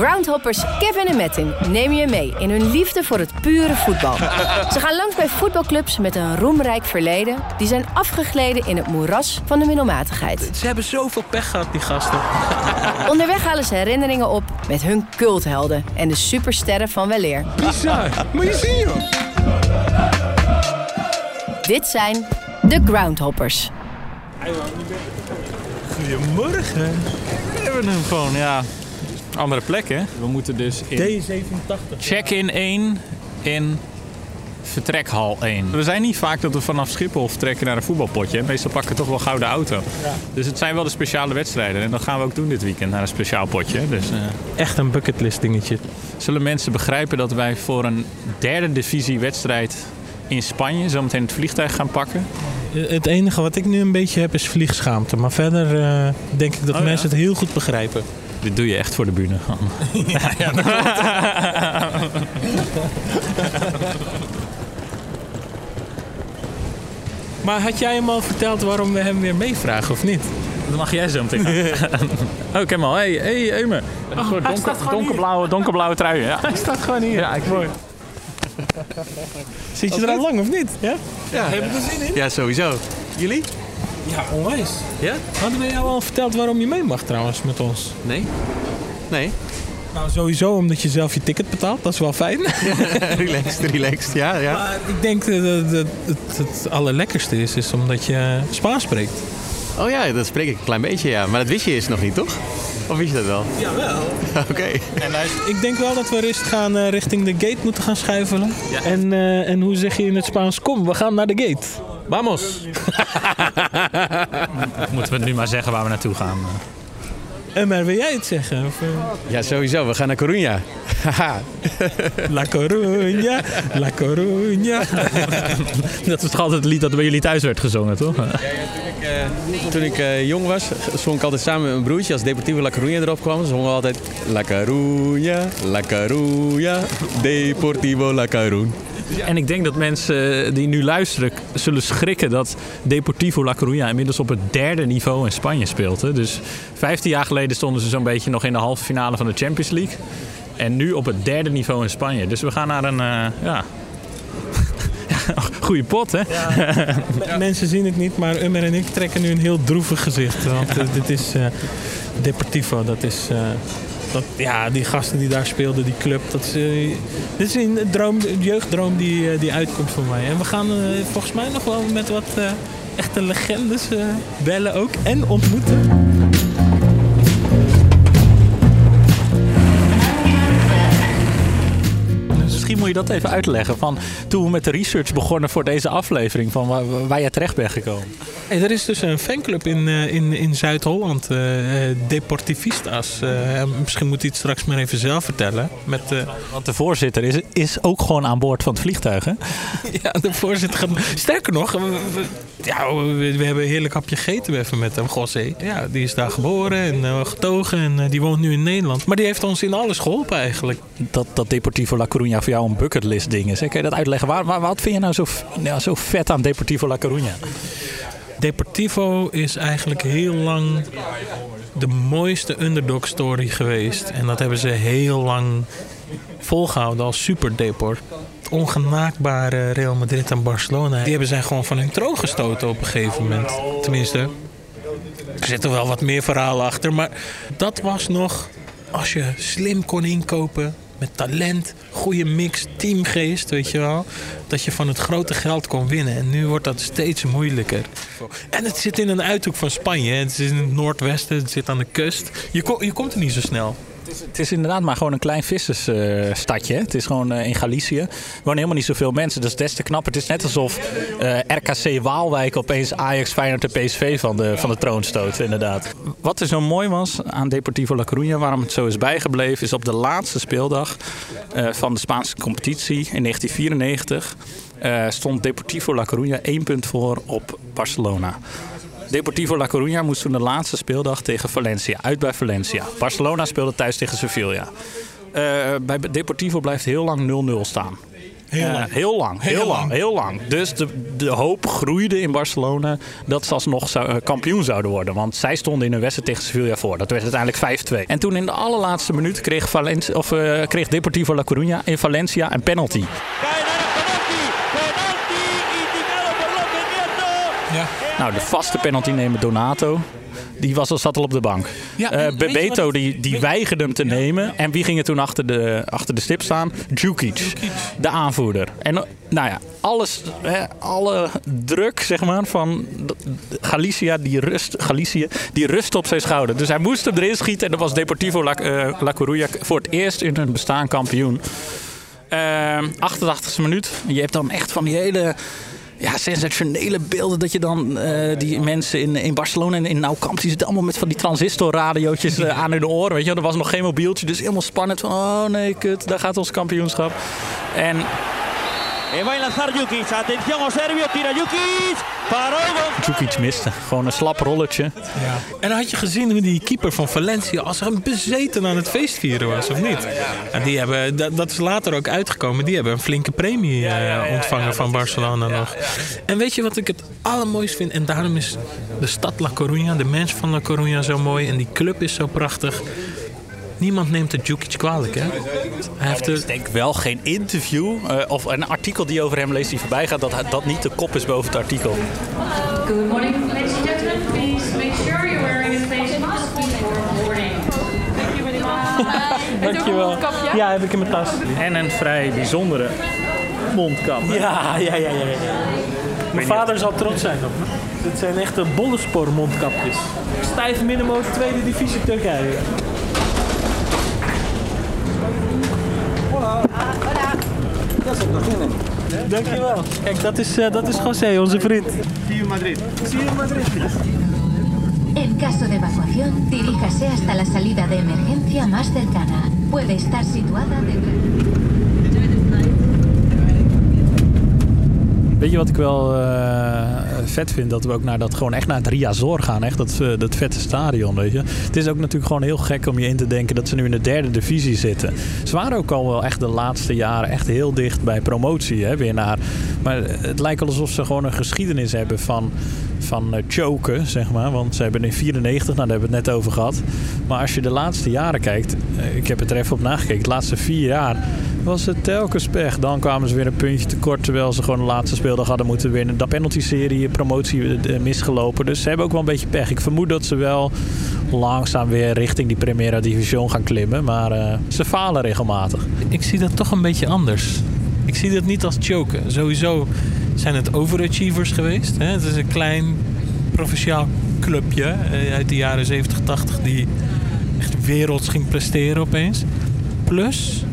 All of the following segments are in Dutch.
Groundhoppers Kevin en Metin nemen je mee in hun liefde voor het pure voetbal. Ze gaan langs bij voetbalclubs met een roemrijk verleden... die zijn afgegleden in het moeras van de middelmatigheid. Ze hebben zoveel pech gehad, die gasten. Onderweg halen ze herinneringen op met hun culthelden... en de supersterren van weleer. Bizar. Moet je zien, joh. Dit zijn de Groundhoppers. Goedemorgen. We hebben hem gewoon, ja. Andere plek, hè? We moeten dus in D87. check-in 1 in vertrekhal 1. We zijn niet vaak dat we vanaf Schiphol vertrekken naar een voetbalpotje. hè. Meestal pakken we toch wel gouden auto. Dus het zijn wel de speciale wedstrijden. En dat gaan we ook doen dit weekend naar een speciaal potje. Dus eh, Echt een bucketlist dingetje. zullen mensen begrijpen dat wij voor een derde divisie wedstrijd in Spanje zometeen het vliegtuig gaan pakken? Het enige wat ik nu een beetje heb is vliegschaamte. Maar verder eh, denk ik dat Oh, mensen het heel goed begrijpen. Dit doe je echt voor de bühne. Maar had jij hem al verteld waarom we hem weer meevragen of niet? Dat mag jij zo meteen oh, ik heb hem al. Hey, hey, Eume. Een soort hij donker, donkerblauwe, donkerblauwe trui. Ja. Hij staat gewoon hier. Ja, ik mooi. Zit je er al lang of niet? Ja? Ja, Heb je er zin in? ja, sowieso. Jullie? Ja, onwijs. Ja? Hadden we jou al verteld waarom je mee mag trouwens met ons? Nee? Nee? Nou, sowieso omdat je zelf je ticket betaalt. Dat is wel fijn. relaxed, relaxed. Ja, ja. Maar ik denk dat dat- dat het, het allerlekkerste is, is omdat je Spaans spreekt. Oh ja, dat spreek ik een klein beetje, ja. Maar dat wist je eerst nog niet, toch? Of wist je dat wel? Jawel. Oké. Ik denk wel dat we eerst gaan eh, richting de gate moeten gaan schuifelen. En, eh, en hoe zeg je in het Spaans? Kom, we gaan naar de gate. Vamos. Moeten we nu maar zeggen waar we naartoe gaan? En maar wil jij het zeggen? Of, eh, Ja, sowieso. We gaan naar Coruña. La Coruña, La Coruña. Dat is toch altijd het lied dat bij jullie thuis werd gezongen, toch? Toen ik eh, jong was, zong ik altijd samen met mijn broertje als Deportivo La Coruña erop kwam. Zongen we altijd La Coruña, La Coruña, Deportivo La Coruña. En ik denk dat mensen die nu luisteren zullen schrikken dat Deportivo La Coruña inmiddels op het derde niveau in Spanje speelt. Hè. Dus 15 jaar geleden stonden ze zo'n beetje nog in de halve finale van de Champions League. En nu op het derde niveau in Spanje. Dus we gaan naar een, eh, ja... Goeie pot, hè? Mensen zien het niet, maar Ummer en ik trekken nu een heel droevig gezicht. Want eh, dit is eh, Deportivo, dat is... ja, die gasten die daar speelden, die club. Dat is, eh, dit is een droom, een jeugddroom die, eh, die uitkomt voor mij. En we gaan eh, volgens mij nog wel met wat echte legendes bellen ook. En ontmoeten. Je dat even uitleggen. Van toen we met de research begonnen voor deze aflevering, van waar, waar jij terecht bent gekomen. Hey, er is dus een fanclub in, eh, in, in Zuid-Holland, eh, Deportivistas. Misschien moet hij het straks maar even zelf vertellen. Met, eh, Want de voorzitter is, is ook gewoon aan boord van het vliegtuig, hè? Ja, de voorzitter gaat... Sterker nog, we, we- ja, we, we hebben een heerlijk hapje gegeten even met hem, José. Ja, die is daar geboren en getogen en die woont nu in Nederland. Maar die heeft ons in alles geholpen eigenlijk. Dat, dat Deportivo La Coruña voor jou een bucketlist ding is. hè? Kun je dat uitleggen? Waar, wat vind je nou zo, ja, zo vet aan Deportivo La Coruña? Deportivo is eigenlijk heel lang de mooiste underdog story geweest. En dat hebben ze heel lang volgehouden als super Deport. Ongenaakbare Real Madrid en Barcelona, die hebben zij gewoon van hun troon gestoten op een gegeven moment. Tenminste, er zitten wel wat meer verhalen achter. Maar dat was nog, als je slim kon inkopen, met talent, goede mix, teamgeest, weet je wel. Dat je van het grote geld kon winnen. En nu wordt dat steeds moeilijker. En het zit in een uithoek van Spanje. Het is in het noordwesten, het zit aan de kust. Je, je komt er niet zo snel. Het is inderdaad maar gewoon een klein vissersstadje. het is gewoon eh, in Galicië. Er wonen helemaal niet zoveel mensen. Dat is des te knap. Het is net alsof eh, RKC Waalwijk opeens Ajax, Feyenoord en PSV van de, van de troon stoot. Inderdaad. Wat er zo mooi was aan Deportivo La Coruña, waarom het zo is bijgebleven, is op de laatste speeldag eh, van de Spaanse competitie in 1994 eh, stond Deportivo La Coruña één punt voor op Barcelona. Deportivo La Coruña moest toen de laatste speeldag tegen Valencia. Uit bij Valencia. Barcelona speelde thuis tegen Sevilla. Eh, bij Deportivo blijft heel lang 0-0 staan. Heel Eh, lang. heel lang, heel, Heel lang, lang. heel lang. Dus de, de hoop groeide in Barcelona dat ze alsnog zou, eh, kampioen zouden worden. Want zij stonden in een wedstrijd tegen Sevilla voor. Dat werd uiteindelijk 5-2. En toen in de allerlaatste minuut kreeg, Valencia, of, eh, kreeg Deportivo La Coruña in Valencia een penalty. Ja. Nou, de vaste penaltynemer Donato. Die was al, zat al op de bank. Ja, Eh, en Bebeto die, die weigerde hem te nemen. En wie ging er toen achter de, achter de stip staan? Djukic, de aanvoerder. En eh, nou ja, alles, hè, alle druk zeg maar, van Galicia, die rust, Galicië, die rust op zijn schouder. Dus hij moest hem erin schieten. En dan was Deportivo La, eh, La Coruña voor het eerst in hun bestaan kampioen. Ehm 88e minuut. Je hebt dan echt van die hele ja, sensationele beelden. Dat je dan eh, die mensen in, in Barcelona en in Nou Camp... die zitten allemaal met van die transistorradiootjes eh, aan hun oren. Weet je? Er was nog geen mobieltje, dus helemaal spannend. Van, oh nee, kut, daar gaat ons kampioenschap. En Eh, va a lanzar Jukic. Atención, Oserbio. Tira Jukic. Djukic miste. Gewoon een slap rolletje. Ja. En dan had je gezien hoe die keeper van Valencia als een bezeten aan het feestvieren was, of niet? En die hebben, dat, dat is later ook uitgekomen. Die hebben een flinke premie eh, ontvangen van Barcelona nog. En weet je wat ik het allermooist vind? En daarom is de stad La Coruña, de mens van La Coruña zo mooi. En die club is zo prachtig. Niemand neemt het Djukic kwalijk, hè? Hij heeft Ik er, denk wel geen interview eh, of een artikel die over hem leest die voorbij gaat... dat dat niet de kop is boven het artikel. Good morning, ladies and gentlemen. Please make sure you're wearing a face mask before boarding. Thank you very much. Dankjewel. Ja, heb ik in mijn tas. En een vrij bijzondere mondkap. Ja, ja, ja, ja. ja. Mijn vader zal trots zijn op me. Dit zijn echte bollenspoor mondkapjes. Stijf middenmoot tweede divisie Turkije. Dankjewel. Kijk, dat is, eh, dat is José, onze vriend. En caso de evacuación, diríjase hasta la salida de emergencia más cercana. Puede estar situada detrás. Weet je wat ik wel eh, vet vind? Dat we ook naar dat, gewoon echt naar het Riazor gaan. Echt dat, eh, dat vette stadion, weet je. Het is ook natuurlijk gewoon heel gek om je in te denken dat ze nu in de derde divisie zitten. Ze waren ook al wel echt de laatste jaren echt heel dicht bij promotie hè, weer naar. Maar het lijkt alsof ze gewoon een geschiedenis hebben van, van eh, choken, zeg maar. Want ze hebben in 94, nou daar hebben we het net over gehad. Maar als je de laatste jaren kijkt, eh, ik heb het er even op nagekeken. De laatste vier jaar was het telkens pech. Dan kwamen ze weer een puntje tekort, terwijl ze gewoon de laatste speeldag hadden moeten winnen. De penalty-serie, promotie eh, misgelopen. Dus ze hebben ook wel een beetje pech. Ik vermoed dat ze wel langzaam weer richting die Primera Division gaan klimmen. Maar eh, ze falen regelmatig. Ik zie dat toch een beetje anders. Ik zie dat niet als choken. Sowieso zijn het overachievers geweest. Hè? Het is een klein provinciaal clubje eh, uit de jaren 70, 80 die echt werelds ging presteren opeens. Plus,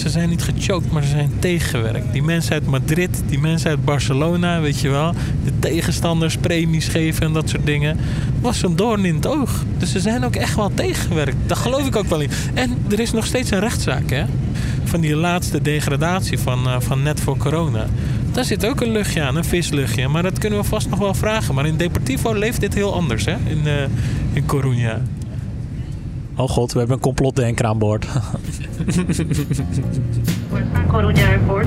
ze zijn niet gechoked, maar ze zijn tegengewerkt. Die mensen uit Madrid, die mensen uit Barcelona, weet je wel. De tegenstanders premies geven en dat soort dingen. Was een doorn in het oog. Dus ze zijn ook echt wel tegengewerkt. Daar geloof ik ook wel in. En er is nog steeds een rechtszaak, hè. Van die laatste degradatie van, eh, van net voor corona. Daar zit ook een luchtje aan, een visluchtje. Maar dat kunnen we vast nog wel vragen. Maar in Deportivo leeft dit heel anders, hè. In, eh in Coruña. Oh god, we hebben een complotdenker aan boord. Coruña Airport,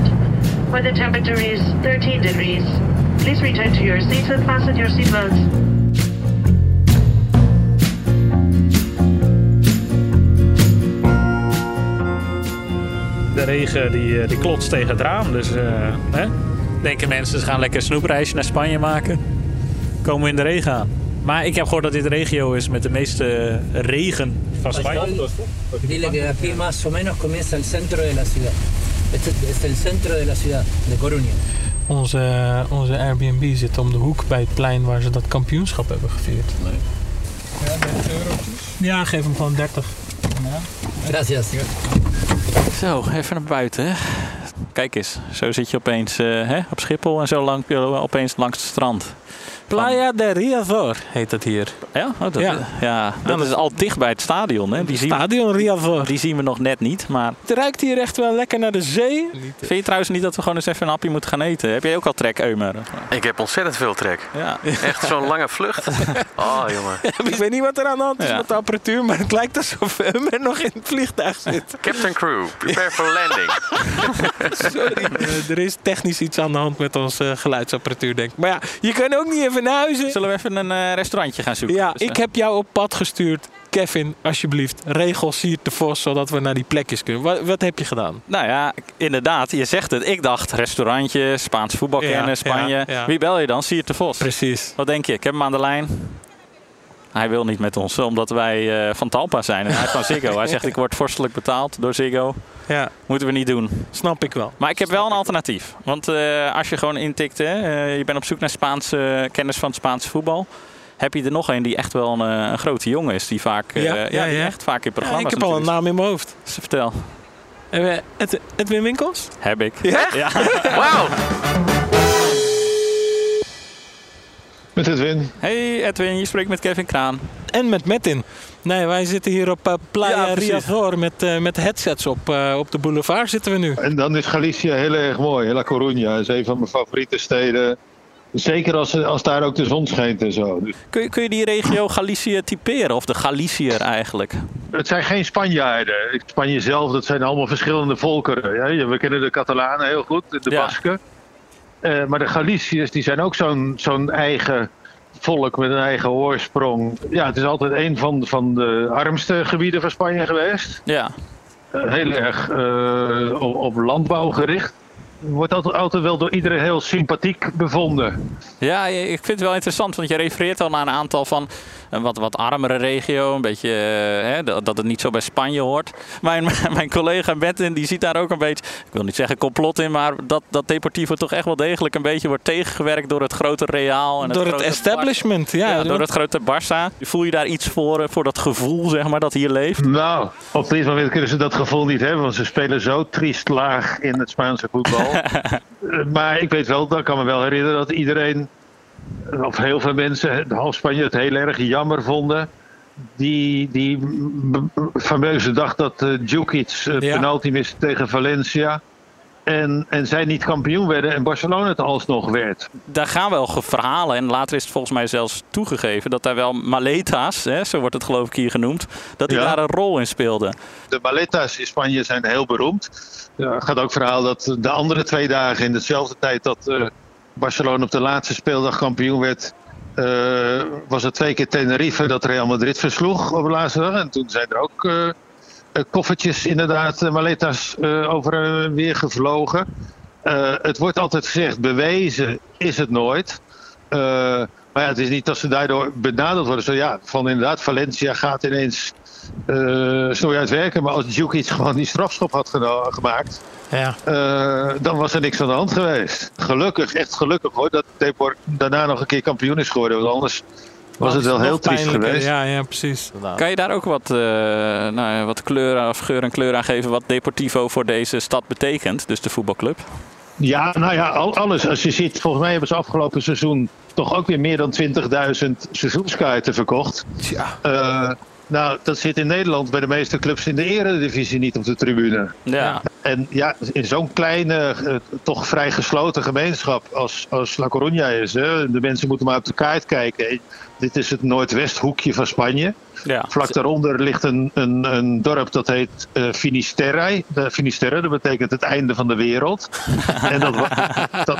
where the temperature is 13 degrees. Please return to your seats and fasten your seatbelts. De regen die, eh, die klotst tegen het raam. Dus eh, hè? denken mensen, ze gaan lekker een snoepreisje naar Spanje maken. Komen we in de regen aan. Maar ik heb gehoord dat dit de regio is met de meeste regen Spanje. Dile que aquí más o menos comienza el centro de la ciudad. Este es el centro de la ciudad, de Coruña. Onze, onze Airbnb zit om de hoek bij het plein waar ze dat kampioenschap hebben gevierd. Ja, geef hem gewoon 30. Gracias. Zo, even naar buiten. Hè? Kijk eens, zo zit je opeens eh, hè, op Schiphol en zo lang, opeens langs het strand. Playa de Riazor heet het hier. Ja, oh, dat, Ja. ja. dat is al dicht bij het stadion. Hè. Die, Stadion Riazor. die zien we nog net niet. Maar Het ruikt hier echt wel lekker naar de zee. vind je trouwens niet dat we gewoon eens even een hapje moeten gaan eten? Heb jij ook al trek, Eumer? Ik heb ontzettend veel trek. Ja. Echt zo'n lange vlucht. Oh, jongen. Ik weet niet wat er aan de hand is Ja. met de apparatuur, maar het lijkt alsof Hummer nog in het vliegtuig zit. Captain Crew, prepare for landing. Sorry. Eh, er is technisch iets aan de hand met onze geluidsapparatuur, denk ik. Maar ja, je kan ook niet even naar huis. Zullen we even een eh, restaurantje gaan zoeken? Ja, Dus, eh, ik heb jou op pad gestuurd. Kevin, alsjeblieft, regel Siert de Vos, zodat we naar die plekjes kunnen. Wat, wat heb je gedaan? Nou ja, inderdaad, je zegt het. Ik dacht restaurantje, Spaans voetbal Ja, kennen, Spanje. ja, ja. Wie bel je dan? Siert de Vos. Precies. Wat denk je? Ik heb hem aan de lijn. Hij wil niet met ons, omdat wij eh, van Talpa zijn. En hij is van Ziggo. Hij zegt, ik word vorstelijk betaald door Ziggo. Ja, Moeten we niet doen. snap ik wel. Maar ik heb wel een alternatief. Want eh, als je gewoon intikt, hè, eh, je bent op zoek naar Spaanse kennis van het Spaanse voetbal. Heb je er nog een die echt wel een, een grote jongen is. Die vaak, Ja, ja, ja, die echt vaak in programma's ik heb al een naam in mijn hoofd. is. Vertel. Ed- Edwin Winkels? Heb ik. Ja? Ja. Wauw. Met Edwin. Hey Edwin, je spreekt met Kevin Kraan. En met Metin. Nee, wij zitten hier op eh, Playa Ja. Riazor met, eh, met headsets op. eh, op de boulevard zitten we nu. En dan is Galicië heel erg mooi. La Coruña is een van mijn favoriete steden. Zeker als, als daar ook de zon schijnt en zo. Dus Kun je, kun je die regio Galicië typeren? Of de Galiciër eigenlijk? het zijn geen Spanjaarden. Spanje zelf, dat zijn allemaal verschillende volkeren. Ja, we kennen de Catalanen heel goed, de Ja. Basken. Eh, maar de Galiciërs die zijn ook zo'n zo'n eigen volk met een eigen oorsprong. Ja, het is altijd een van, van de armste gebieden van Spanje geweest. Ja. Eh, heel erg eh, op, op landbouw gericht. Wordt altijd, altijd wel door iedereen heel sympathiek bevonden. Ja, ik vind het wel interessant, want je refereert al naar een aantal van een wat, wat armere regio. Een beetje eh, hè, dat het niet zo bij Spanje hoort. Mijn, mijn collega Betten die ziet daar ook een beetje, ik wil niet zeggen complot in, maar dat, dat Deportivo toch echt wel degelijk een beetje wordt tegengewerkt door het grote Real. En Door het grote establishment, ja, door het grote Barça. Voel je daar iets voor, eh, voor dat gevoel, zeg maar, dat hier leeft? Nou, op dit moment kunnen ze dat gevoel niet hebben, want ze spelen zo triest laag in het Spaanse voetbal. Eh, maar ik weet wel, dat kan me wel herinneren dat iedereen, of heel veel mensen, half Spanje het heel erg jammer vonden. Die, die fameuze dag dat uh, Djukic uh, Ja. penalty miste tegen Valencia. En, en zij niet kampioen werden en Barcelona het alsnog werd. Daar gaan wel verhalen en later is het volgens mij zelfs toegegeven dat daar wel Maletas, hè, zo wordt het geloof ik hier genoemd, dat die Ja. daar een rol in speelden. De Maletas in Spanje zijn heel beroemd. Er gaat ook verhaal dat de andere twee dagen in dezelfde tijd dat eh, Barcelona op de laatste speeldag kampioen werd, eh, was het twee keer Tenerife dat Real Madrid versloeg op de laatste dag. En toen zijn er ook eh, koffertjes, inderdaad, eh, Maletas eh, over en weer gevlogen. Eh, het wordt altijd gezegd, bewezen is het nooit. Eh, maar ja, het is niet dat ze daardoor benadeeld worden. Zo ja, van inderdaad, Valencia gaat ineens eh snoei uitwerken. Maar als Djukic gewoon die strafschop had gemaakt, Ja. eh, dan was er niks aan de hand geweest. Gelukkig, echt gelukkig hoor, dat Depor daarna nog een keer kampioen is geworden. Want anders was het wel heel triest geweest. Ja, ja, precies. Kan je daar ook wat, eh, nou, ja, wat kleur of geur en kleur aan geven wat Deportivo voor deze stad betekent, dus de voetbalclub? Ja, nou ja, al- alles. Als je ziet, volgens mij hebben ze afgelopen seizoen toch ook weer meer dan 20.000 seizoenskaarten verkocht. Eh, nou, dat zit in Nederland bij de meeste clubs in de eredivisie niet op de tribune. Ja. En ja, in zo'n kleine, eh, toch vrij gesloten gemeenschap als, als La Coruña is. Hè, de mensen moeten maar op de kaart kijken. Dit is het noordwesthoekje van Spanje. Ja. Vlak daaronder ligt een, een, een dorp dat heet eh Finisterre. De Finisterre, dat betekent het einde van de wereld. en, dat, dat,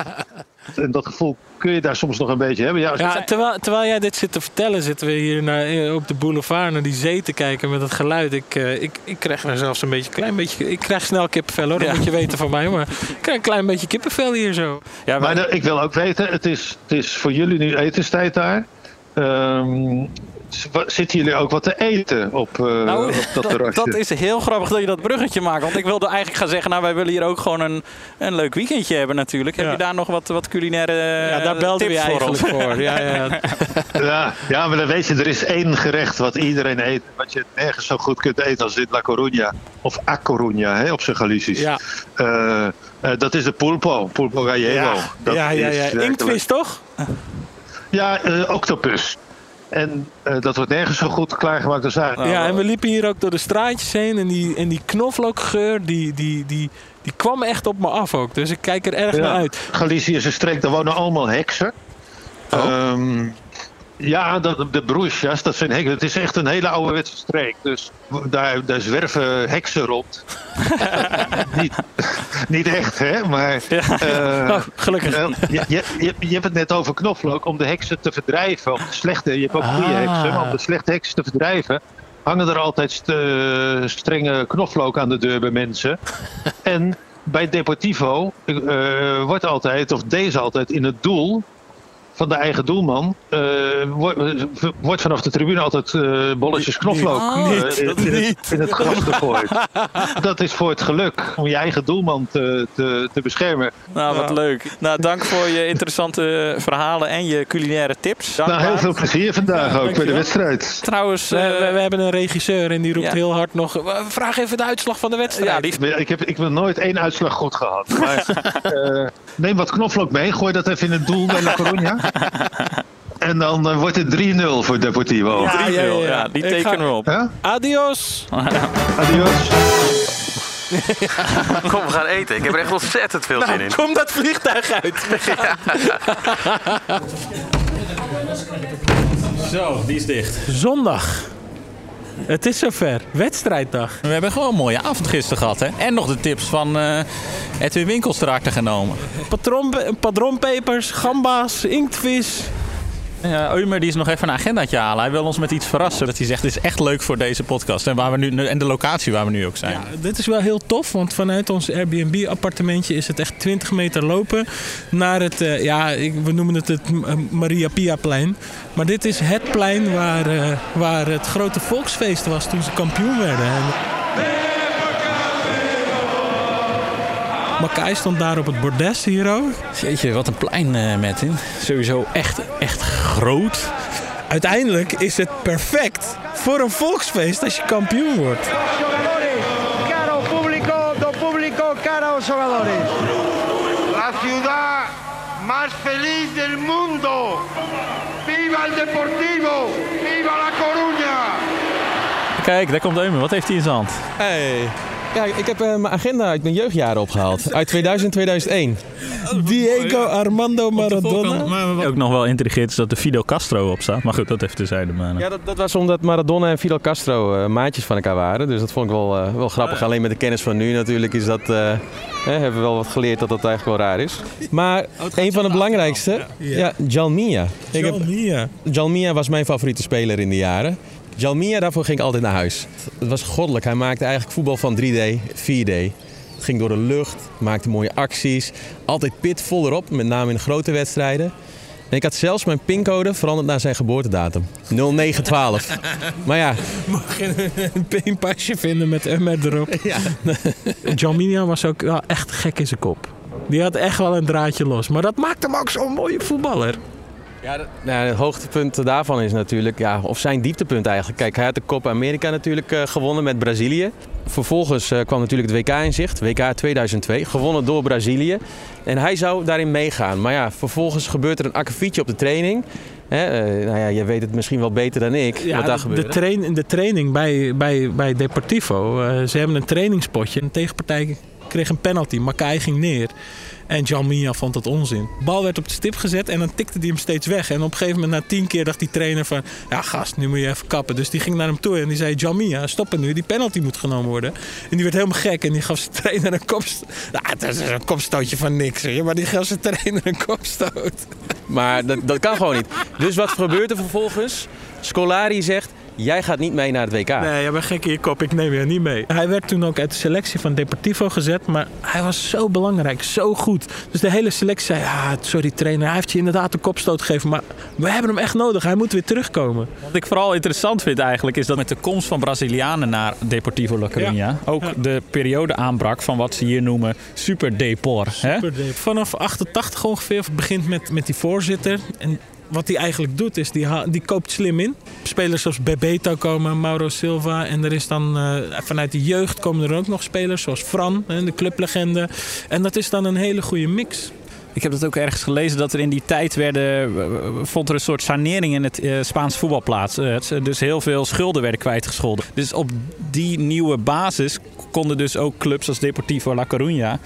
en dat gevoel kun je daar soms nog een beetje hebben. Ja, terwijl, terwijl jij dit zit te vertellen, zitten we hier naar, eh, op de boulevard naar die zee te kijken met het geluid. Ik, eh, ik, ik krijg er zelfs een beetje, klein beetje, ik krijg snel kippenvel hoor, dat Ja. moet je weten van mij. Maar ik krijg een klein beetje kippenvel hier zo. Ja, maar de- ik wil ook weten, het is, het is voor jullie nu etenstijd daar. Ehm, zitten jullie ook wat te eten op, eh, Nou, op dat dat, terrasje? dat is heel grappig dat je dat bruggetje maakt. Want ik wilde eigenlijk gaan zeggen, nou wij willen hier ook gewoon een, een leuk weekendje hebben natuurlijk. Heb je daar nog wat, wat culinaire Ja, daar belden we tips je voor eigenlijk ons? voor. Ja, ja. Ja, ja, maar dan weet je, er is één gerecht wat iedereen eet. Wat je nergens zo goed kunt eten als in La Coruña. Of A Coruña, hè, op zijn Galicisch. Ja. Eh, eh, dat is de pulpo, pulpo gallego. Ja, Dat ja, ja, ja. Inktvis toch? Ja, eh, octopus. En eh, dat wordt nergens zo goed klaargemaakt als daar. Ja, en we liepen hier ook door de straatjes heen. En die, en die knoflookgeur, die, die, die, die kwam echt op me af ook. Dus ik kijk er erg Ja. naar uit. Galicië is een streek, daar wonen allemaal heksen. Ehm, ja, dat, de broesjas, dat zijn heksen. Het is echt een hele ouderwetse streek. Dus daar, daar zwerven heksen rond. niet, niet echt, hè? Maar. eh, Oh, gelukkig. je, je, je, je hebt het net over knoflook. Om de heksen te verdrijven. Om de slechte, je hebt ook goede Ah. heksen. Maar om de slechte heksen te verdrijven. hangen er altijd st- eh, strenge knoflook aan de deur bij mensen. en bij Deportivo eh, wordt altijd, of deze altijd, in het doel van de eigen doelman. eh, wordt, wordt vanaf de tribune altijd eh, bolletjes knoflook Oh, eh, niet, in, dat in het, niet. in het gras gegooid. Dat is voor het geluk, om je eigen doelman te, te, te beschermen. Nou, wat leuk. Nou, dank voor je interessante verhalen en je culinaire tips. Nou, heel veel plezier vandaag ook bij de wedstrijd. Trouwens, We, eh, we, we hebben een regisseur en die roept ja. heel hard nog... "Eh, Vraag even de uitslag van de wedstrijd. ja, die Ik heb, ik heb nooit één uitslag goed gehad. Maar eh, neem wat knoflook mee. Gooi dat even in het doel bij La Coruña. En dan eh, wordt het 3-0 voor Deportivo. Ja, ja, ja, die Ik tekenen ga- we op. Adios. Adios. Kom, we gaan eten. Ik heb er echt ontzettend veel zin in. Nou, kom dat vliegtuig uit. Zo, die is dicht. Zondag. Het is zover. Wedstrijddag. We hebben gewoon een mooie avond gisteren gehad, hè? En nog de tips van eh Edwin Winkels te genomen. Patron, padronpepers, gamba's, inktvis. Ja, Eumer die is nog even een agendaatje halen. Hij wil ons met iets verrassen. Dat hij zegt, dit is echt leuk voor deze podcast. En, waar we nu, en de locatie waar we nu ook zijn. Ja, dit is wel heel tof, want vanuit ons Airbnb-appartementje is het echt 20 meter lopen naar het, eh, ja, we noemen het het M- Maria Pia-plein. Maar dit is het plein waar, eh, waar het grote volksfeest was toen ze kampioen werden. En Makai stond daar op het bordes hier ook. Jeetje, wat een plein, eh Martin. Sowieso echt, echt groot. Uiteindelijk is het perfect voor een volksfeest als je kampioen wordt. Caro público, do público, jugadores. La ciudad más feliz del mundo. ¡Viva el Deportivo! ¡Viva La Coruña! Kijk, daar komt Eumer. Wat heeft hij in zijn hand? Hey. Ja, ik heb eh, mijn agenda uit mijn jeugdjaren opgehaald. Uit 2000 2001. Diego Armando Maradona. Ook nog wel intrigeert is dat er Fidel Castro op staat. Maar goed, dat heeft terzijde. Maar, Ja, dat, dat was omdat Maradona en Fidel Castro eh, maatjes van elkaar waren. Dus dat vond ik wel, eh, wel grappig. Alleen met de kennis van nu natuurlijk is dat... eh, hè, hebben we wel wat geleerd dat dat eigenlijk wel raar is. Maar een van de belangrijkste... Ja, Jalmia. Ik heb- Jalmia. Jalmia was mijn favoriete speler in de jaren. Jalmia, daarvoor ging ik altijd naar huis. Het was goddelijk. Hij maakte eigenlijk voetbal van 3D, 4D. Het ging door de lucht, maakte mooie acties. Altijd pit vol erop, met name in de grote wedstrijden. En ik had zelfs mijn pincode veranderd naar zijn geboortedatum. 0912. maar ja, Mag je een pinpasje vinden met Emmer erop. Ja. Jalminia was ook wel echt gek in zijn kop. Die had echt wel een draadje los. Maar dat maakt hem ook zo'n mooie voetballer. Ja, nou, het hoogtepunt daarvan is natuurlijk, ja, of zijn dieptepunt eigenlijk. Kijk, hij had de Copa America natuurlijk eh, gewonnen met Brazilië. Vervolgens eh, kwam natuurlijk het WK in zicht, WK 2002, gewonnen door Brazilië. En hij zou daarin meegaan. Maar ja, vervolgens gebeurt er een akkefietje op de training. Hè, eh, nou ja, je weet het misschien wel beter dan ik Ja, wat daar de, gebeurde. de, train, de training bij, bij, bij Deportivo. ze hebben een trainingspotje. Een tegenpartij kreeg een penalty. Makai ging neer. En Jalmia vond het onzin. De bal werd op de stip gezet en dan tikte hij hem steeds weg. En op een gegeven moment na tien keer dacht die trainer van... Ja gast, nu moet je even kappen. Dus die ging naar hem toe en die zei... Jalmia, stoppen nu. Die penalty moet genomen worden. En die werd helemaal gek. En die gaf zijn trainer een kopstoot. Nou, het is een kopstootje van niks. Hè? Maar die gaf zijn trainer een kopstoot. Maar dat, dat kan gewoon niet. Dus wat gebeurt er vervolgens? Scolari zegt, jij gaat niet mee naar het WK. Nee, jij bent gek in je kop, ik neem je niet mee. Hij werd toen ook uit de selectie van Deportivo gezet, maar hij was zo belangrijk, zo goed. Dus de hele selectie zei, ja, sorry trainer, hij heeft je inderdaad een kopstoot gegeven, maar we hebben hem echt nodig, hij moet weer terugkomen. Wat ik vooral interessant vind eigenlijk is dat met de komst van Brazilianen naar Deportivo La Coruña Ja. ook Ja. de periode aanbrak van wat ze hier noemen super depor. Super. Vanaf 88 ongeveer begint met, met die voorzitter. En wat hij eigenlijk doet is, die, die koopt slim in. Spelers zoals Bebeto komen, Mauro Silva. En er is dan eh, vanuit de jeugd komen er ook nog spelers zoals Fran, de clublegende. En dat is dan een hele goede mix. Ik heb dat ook ergens gelezen dat er in die tijd werden, eh, vond er een soort sanering in het eh, Spaanse voetbal plaats. Dus heel veel schulden werden kwijtgescholden. Dus op die nieuwe basis konden dus ook clubs als Deportivo La Coruña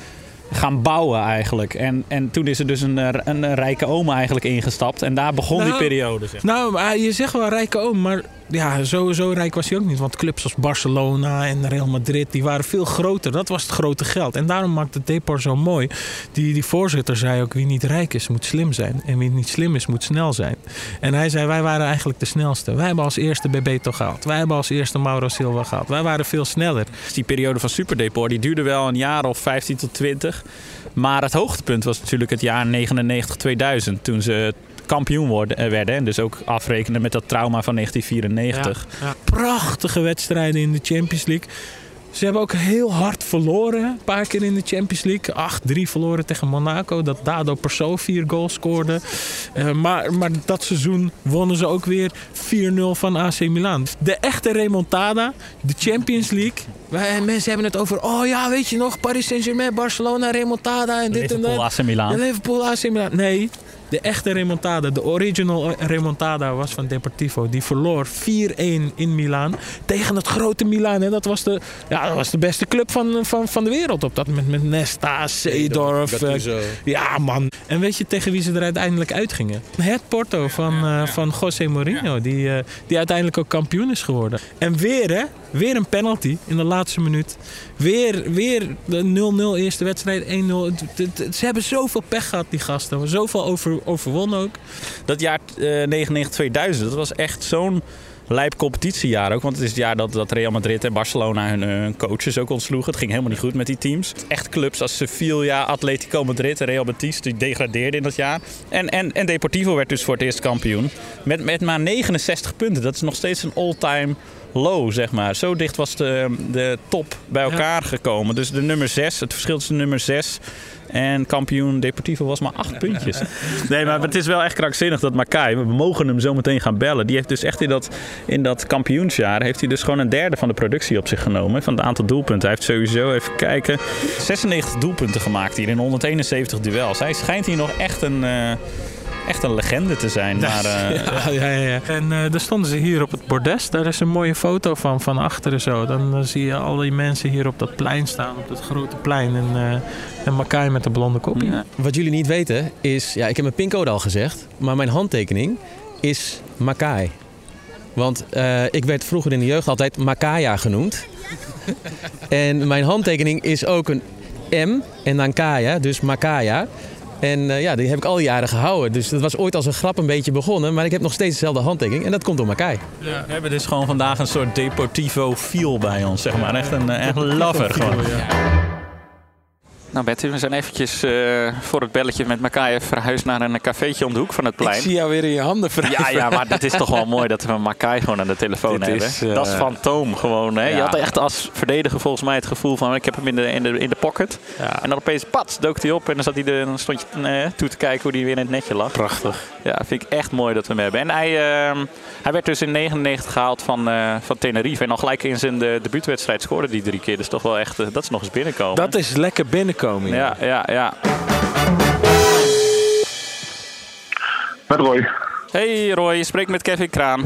gaan bouwen eigenlijk. En, en toen is er dus een, eh, een, rijke oma eigenlijk ingestapt. En daar begon die Nou, periode. Zeg. Nou, maar je zegt wel rijke oom, maar ja, zo rijk was hij ook niet. Want clubs als Barcelona en Real Madrid, die waren veel groter. Dat was het grote geld. En daarom maakt het Depor zo mooi. Die, die voorzitter zei ook, wie niet rijk is, moet slim zijn. En wie niet slim is, moet snel zijn. En hij zei, wij waren eigenlijk de snelste. Wij hebben als eerste Bebeto gehaald. Wij hebben als eerste Mauro Silva gehaald. Wij waren veel sneller. Dus die periode van Superdeport die duurde wel een jaar of 15 tot 20. Maar het hoogtepunt was natuurlijk het jaar 99-2000. Toen ze kampioen worden, eh, werden. En dus ook afrekenen met dat trauma van 1994. Ja, ja. Prachtige wedstrijden in de Champions League. Ze hebben ook heel hard verloren. Een paar keer in de Champions League. 8-3 verloren tegen Monaco. Dat Dado Perso vier goals scoorde. Eh, maar, maar dat seizoen wonnen ze ook weer 4-0 van AC Milan. De echte remontada. De Champions League. Wij, mensen hebben het over... Oh ja, weet je nog? Paris Saint-Germain, Barcelona, remontada en dit en dat. AC Milan. Liverpool, AC Milan. Nee, de echte remontada, de original remontada was van Deportivo. Die verloor 4-1 in Milaan tegen het grote Milaan. En dat was de, ja, dat was de beste club van, van, van de wereld op dat moment. Met Nesta, Seedorf. eh, ja, man. En weet je tegen wie ze er uiteindelijk uitgingen? Het Porto van, eh, van José Mourinho. Die, eh, die uiteindelijk ook kampioen is geworden. En weer, hè? Weer een penalty in de laatste minuut. Weer, weer de 0-0 eerste wedstrijd, 1-0. Het- het- het- Ze hebben zoveel pech gehad, die gasten. Zoveel over, overwonnen ook. Dat jaar eh 99-2000, dat was echt zo'n lijp competitiejaar ook. Want het is het jaar dat, dat Real Madrid en Barcelona hun, eh, coaches ook ontsloegen. Het ging helemaal niet goed met die teams. Echt clubs als Sevilla, Atletico Madrid en Real Betis, die degradeerden in dat jaar. En, en, en Deportivo werd dus voor het eerst kampioen. Met, met maar 69 punten. Dat is nog steeds een all-time low, zeg maar. Zo dicht was de, de top bij elkaar gekomen. Dus de nummer 6, het verschil tussen nummer 6 en kampioen Deportivo was maar acht puntjes. Nee, maar het is wel echt krankzinnig dat Makai, we mogen hem zo meteen gaan bellen. Die heeft dus echt in dat, in dat kampioensjaar, heeft hij dus gewoon een derde van de productie op zich genomen. Van het aantal doelpunten. Hij heeft sowieso, even kijken, 96 doelpunten gemaakt hier in 171 duels. Hij schijnt hier nog echt een... eh, Echt een legende te zijn. Maar, eh, ja, ja, ja. En eh daar stonden ze hier op het bordes. Daar is een mooie foto van, van achteren zo. Dan eh, zie je al die mensen hier op dat plein staan. Op dat grote plein. En, eh en Makai met de blonde kop. Wat jullie niet weten is, ja, ik heb mijn pincode al gezegd, maar mijn handtekening is Makai. Want eh, ik werd vroeger in de jeugd altijd Makaya genoemd. en mijn handtekening is ook een M en dan Kaya, dus Makaya. En eh, ja, die heb ik al die jaren gehouden. Dus dat was ooit als een grap een beetje begonnen. Maar ik heb nog steeds dezelfde handtekening. En dat komt door Makai. We hebben dus gewoon vandaag een soort Deportivo feel bij ons, zeg maar. Echt een, eh, echt lover gewoon. Nou Betty, we zijn eventjes eh, voor het belletje met Makai verhuisd naar een cafeetje om de hoek van het plein. Ik zie jou weer in je handen wrijven. Ja, ja, maar dat is toch wel mooi dat we Makai gewoon aan de telefoon Dit hebben. is, eh, dat is fantoom gewoon. Hè? Je ja. had echt als verdediger volgens mij het gevoel van ik heb hem in de, in de, in de pocket. En dan opeens pats dook hij op en dan, zat hij er, dan stond je eh, toe te kijken hoe hij weer in het netje lag. Prachtig. Ja, vind ik echt mooi dat we hem hebben. En hij, ehm, hij werd dus in 99 gehaald van, van Tenerife. En al gelijk in zijn de, debuutwedstrijd scoorde die drie keer. Dus toch wel echt, dat is nog eens binnenkomen. Dat is lekker binnenkomen. Ja, ja, ja. Met Roy. Hey Roy, je spreekt met Kevin Kraan.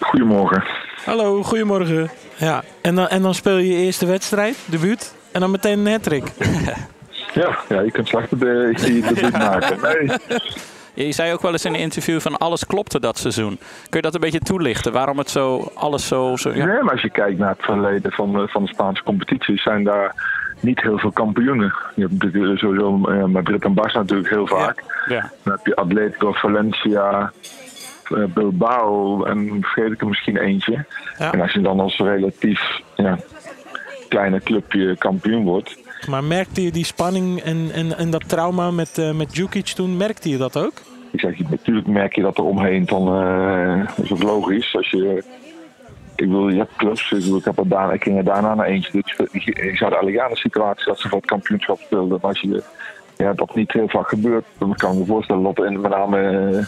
Goedemorgen. Hallo, goedemorgen. Ja, en dan, en dan speel je je eerste wedstrijd, debuut. En dan meteen een hat-trick. Ja, ja, je kunt slecht de, ik zie het debuut maken. Nee. Je zei ook wel eens in een interview van alles klopte dat seizoen. Kun je dat een beetje toelichten? Waarom het zo, alles zo... zo ja. Nee, maar als je kijkt naar het verleden van, de- van de Spaanse competities, zijn daar niet heel veel kampioenen. Je hebt natuurlijk sowieso eh, Madrid en Barça natuurlijk heel vaak. Ja. Dan heb je Atletico, Valencia, eh, Bilbao en vergeet ik er misschien eentje. En als je dan als relatief ja, kleine clubje kampioen wordt, Maar merkte je die spanning en, en, en dat trauma met, eh met Djukic toen, merkte je dat ook? Ik zeg, natuurlijk merk je dat er omheen dan, eh, dat is ook logisch. Als je, ik wil, je hebt clubs, ik, bedoel, ik, heb er daarna, ik ging er daarna naar eentje. Dus ik, eigenlijk aan de situatie dat ze voor het kampioenschap speelden. Maar als je ja, dat niet heel vaak gebeurt, dan kan ik me voorstellen dat er in, met name eh,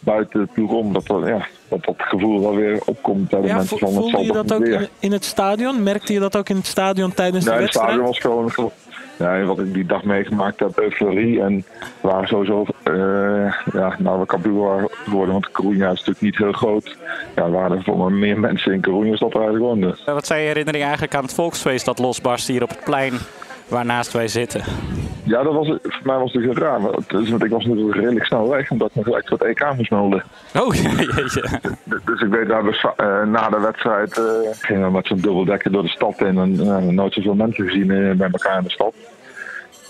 buiten de ploeg om, dat, er, ja, dat dat gevoel wel weer opkomt bij de Ja, mensen van het voelde zal je dat ook in, in het stadion? Merkte je dat ook in het stadion tijdens Nee, de het stadion wedstrijd? was gewoon, Ja, wat ik die dag meegemaakt heb, euforie. En we waren sowieso, eh ja, nou we kampioen geworden, want Coruña is natuurlijk niet heel groot. Ja, er waren voor meer mensen in Coruña dat er woonden. Eh, Wat zijn je herinnering eigenlijk aan het volksfeest dat losbarst hier op het plein waarnaast wij zitten? Ja, dat was, voor mij was het heel raar. Want, dus, want ik was natuurlijk redelijk snel weg, omdat ik me gelijk het EK moest melden. Oh, jeetje. Dus ik weet dat we sa- eh, na de wedstrijd eh, gingen we met zo'n dubbeldekker door de stad in. En uh, nooit zoveel mensen gezien bij elkaar in de stad.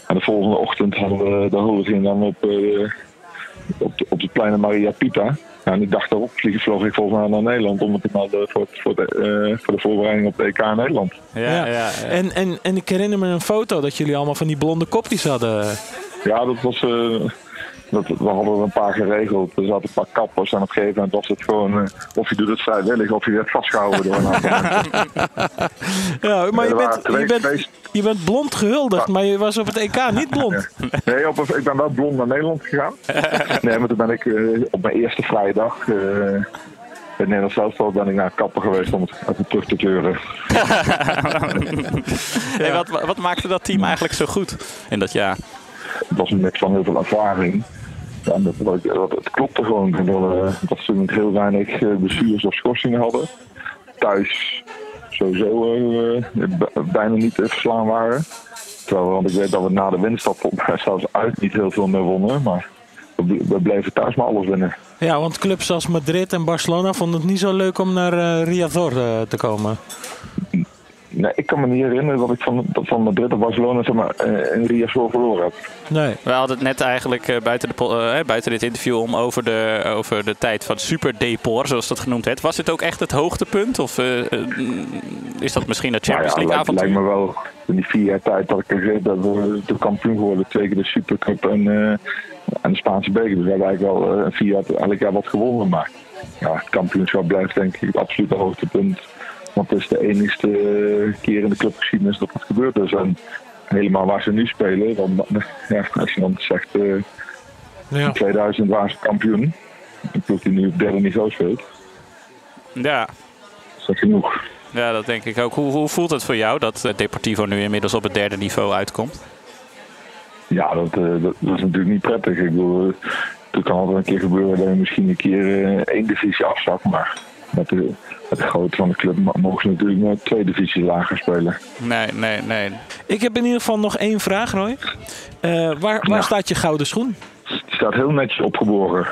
En de volgende ochtend hadden we de huldiging dan op, op, de, op de kleine Maria Pita. Ja, en ik dacht daarop vlieg, vloog ik volgens mij naar Nederland om me te melden voor, voor, de, eh, voor de voorbereiding op de EK in Nederland. Ja, En, en, en ik herinner me een foto dat jullie allemaal van die blonde kopjes hadden. Ja, dat was. eh, dat, we hadden er een paar geregeld. Er zaten een paar kappers en op een gegeven moment was het gewoon. eh, of je doet het vrijwillig of je werd vastgehouden door een aantal mensen. Ja, maar je bent, twee je, bent, je bent blond gehuldigd, maar je was op het EK niet blond. Nee, op, ik ben wel blond naar Nederland gegaan. Nee, maar toen ben ik eh, op mijn eerste vrije dag. eh in het Nederlands zelfspel ben ik naar kapper geweest om het even terug te keuren. Hey, wat, wat maakte dat team eigenlijk zo goed in dat jaar? Het was een mix van heel veel ervaring. Ja, dat, dat, klopte gewoon. Dat, eh, dat ze heel weinig eh, bestuurs- of schorsingen hadden. Thuis sowieso eh, bijna niet te verslaan waren. Terwijl, want ik weet dat we na de winststap zelfs uit niet heel veel meer wonnen. Maar we, ble- we bleven thuis maar alles winnen. Ja, want clubs als Madrid en Barcelona vonden het niet zo leuk om naar eh Riazor te komen. Nee, ik kan me niet herinneren dat ik van, van Madrid of Barcelona zeg maar, eh, in Riazor verloren heb. Nee. We hadden het net eigenlijk eh, buiten, de, eh, buiten dit interview om over de, over de tijd van Super Depor, zoals dat genoemd werd. Was dit ook echt het hoogtepunt? Of is dat misschien het Champions Nou ja, League lijkt, avontuur? lijkt me wel in die vier jaar tijd dat ik er zit, dat we de kampioen geworden. Twee keer de Supercup en, eh, en de Spaanse beker. Dus we hebben eigenlijk wel eh, vier jaar elk jaar wat gewonnen. Maar ja, het kampioenschap blijft denk ik het absolute hoogtepunt. Want het is de enigste eh, keer in de clubgeschiedenis dat het gebeurd is. En helemaal waar ze nu spelen, want ja, als je dan zegt eh, in 2000 waren ze kampioen. Een ploeg die nu op derde niveau speelt. Ja. Is dat genoeg? ja, dat denk ik ook. Hoe, hoe voelt het voor jou dat eh, Deportivo nu inmiddels op het derde niveau uitkomt? Ja, dat, dat, dat is natuurlijk niet prettig. Ik bedoel, het kan altijd een keer gebeuren dat je misschien een keer eh, één divisie afzakt. Maar met de, met de grootte van de club mo- mogen ze natuurlijk nooit twee divisies lager spelen. Nee, nee, nee. Ik heb in ieder geval nog één vraag, Roy. Eh, waar waar staat je gouden schoen? Die staat heel netjes opgeborgen.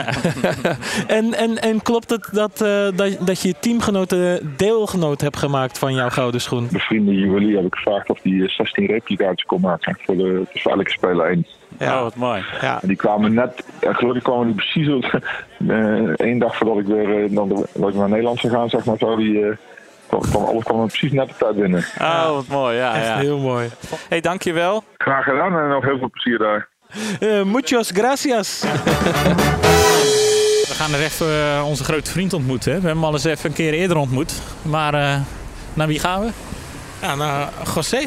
en, en, en klopt het dat, eh, dat, dat je teamgenoten deelgenoot hebt gemaakt van jouw gouden schoen? Mijn vrienden juwelier heb ik gevraagd of die eh, 16 replica's kon maken voor de, voor elke speler één. Ja. Oh, wat mooi. Ja. En die kwamen net, gelukkig kwamen die precies op, eh, één dag voordat ik weer eh, dan de, dat ik naar Nederland zou gaan, zeg maar, zo die, eh, kwam, alles kwam precies net op tijd binnen. Oh, wat mooi. Ja, Echt ja. heel mooi. hey, dankjewel. Graag gedaan en nog heel veel plezier daar. Eh, muchos gracias. We gaan er even eh, onze grote vriend ontmoeten. Hè. We hebben hem al eens even een keer eerder ontmoet. Maar eh, naar wie gaan we? Ja, nou, José.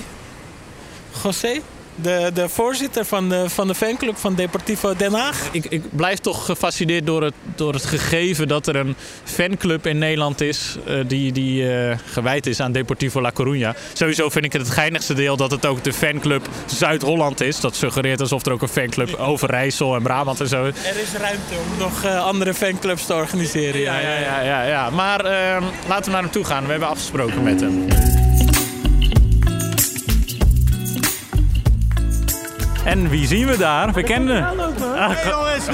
José, de, de voorzitter van de, van de fanclub van Deportivo Den Haag. Ik, ik blijf toch gefascineerd door het, door het gegeven dat er een fanclub in Nederland is eh, die, die eh, gewijd is aan Deportivo La Coruña. Sowieso vind ik het het geinigste deel dat het ook de fanclub Zuid-Holland is. Dat suggereert alsof er ook een fanclub Overijssel en Brabant en zo is. Er is ruimte om nog eh, andere fanclubs te organiseren. Ja, Ja, ja, ja, ja. Maar eh, laten we naar hem toe gaan. We hebben afgesproken met hem. En wie zien we daar? We kennen. Hey jongens,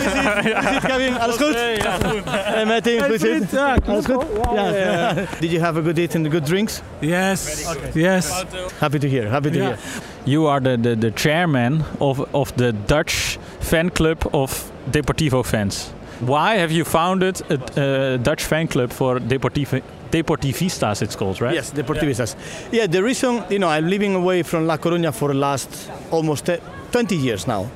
Kevin? Alles goed? Ja, goed. Hey? Ja, Alles goed? Ja, ja, ja. Did you have a good eat and good drinks? Yes, yes. Happy to hear, happy to Yeah. hear. You are the, the, the chairman of, of the Dutch fan club of Deportivo fans. Why have you founded a, a Dutch fan club for Deportivo, Deportivistas, it's called, right? Yes, Deportivistas. Yeah, the reason, you know, I'm living away from La Coruña for the last almost te- 20 years now.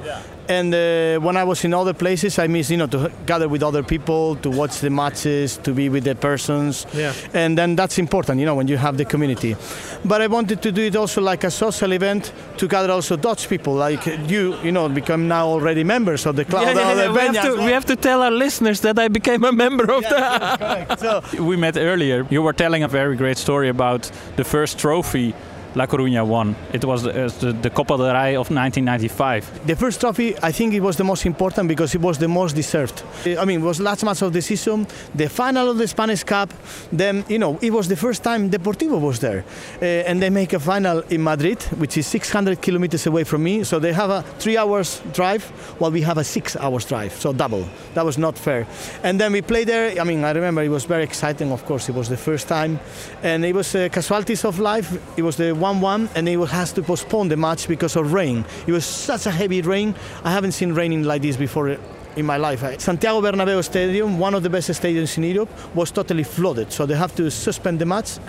And uh, when I was in other places, I miss, you know, to gather with other people, to watch the matches, to be with the persons. Yeah. And then that's important, you know, when you have the community. But I wanted to do it also like a social event to gather also Dutch people like you, you know, become now already members of the club. Yeah, yeah, yeah. We, have to, we have to tell our listeners that I became a member of the. We met earlier. You were telling a very great story about the first trophy La Coruña won. It was the, uh, the, the Copa del Rey of 1995. The first trophy, I think it was the most important because it was the most deserved. I mean, it was last match of the season, the final of the Spanish Cup. Then, you know, it was the first time Deportivo was there. Uh, and they make a final in Madrid, which is 600 kilometers away from me. So they have a three hours drive while we have a six hours drive. So double. That was not fair. And then we played there. I mean, I remember it was very exciting, of course. It was the first time. And it was uh, casualties of life. It was the 1 1, and it has to postpone the match because of rain. It was such a heavy rain. I haven't seen raining like this before in my life. Uh, Santiago Bernabeu Stadium, one of the best stadiums in Europe, was totally flooded. So they have to suspend the match.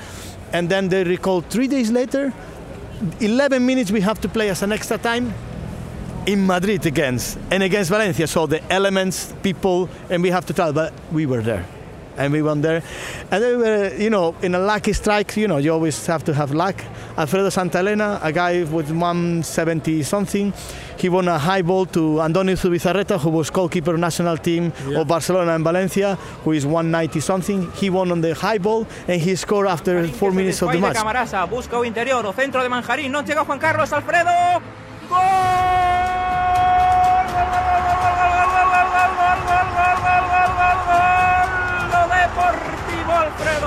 And then they recall three days later, 11 minutes we have to play as an extra time in Madrid against and against Valencia. So the elements, people, and we have to tell, but we were there. And we went there. And they were, you know, in a lucky strike, you know, you always have to have luck. Alfredo Santalena, a guy with 170 something, he won a high ball to Antonio Zubizarreta, who was goalkeeper national team Yeah. of Barcelona and Valencia, who is 190 something. He won on the high ball and he scored after four minutes of the match. Camarasa, busca o interior, o centro de Manjarín, non chega Juan Carlos Alfredo. Deportivo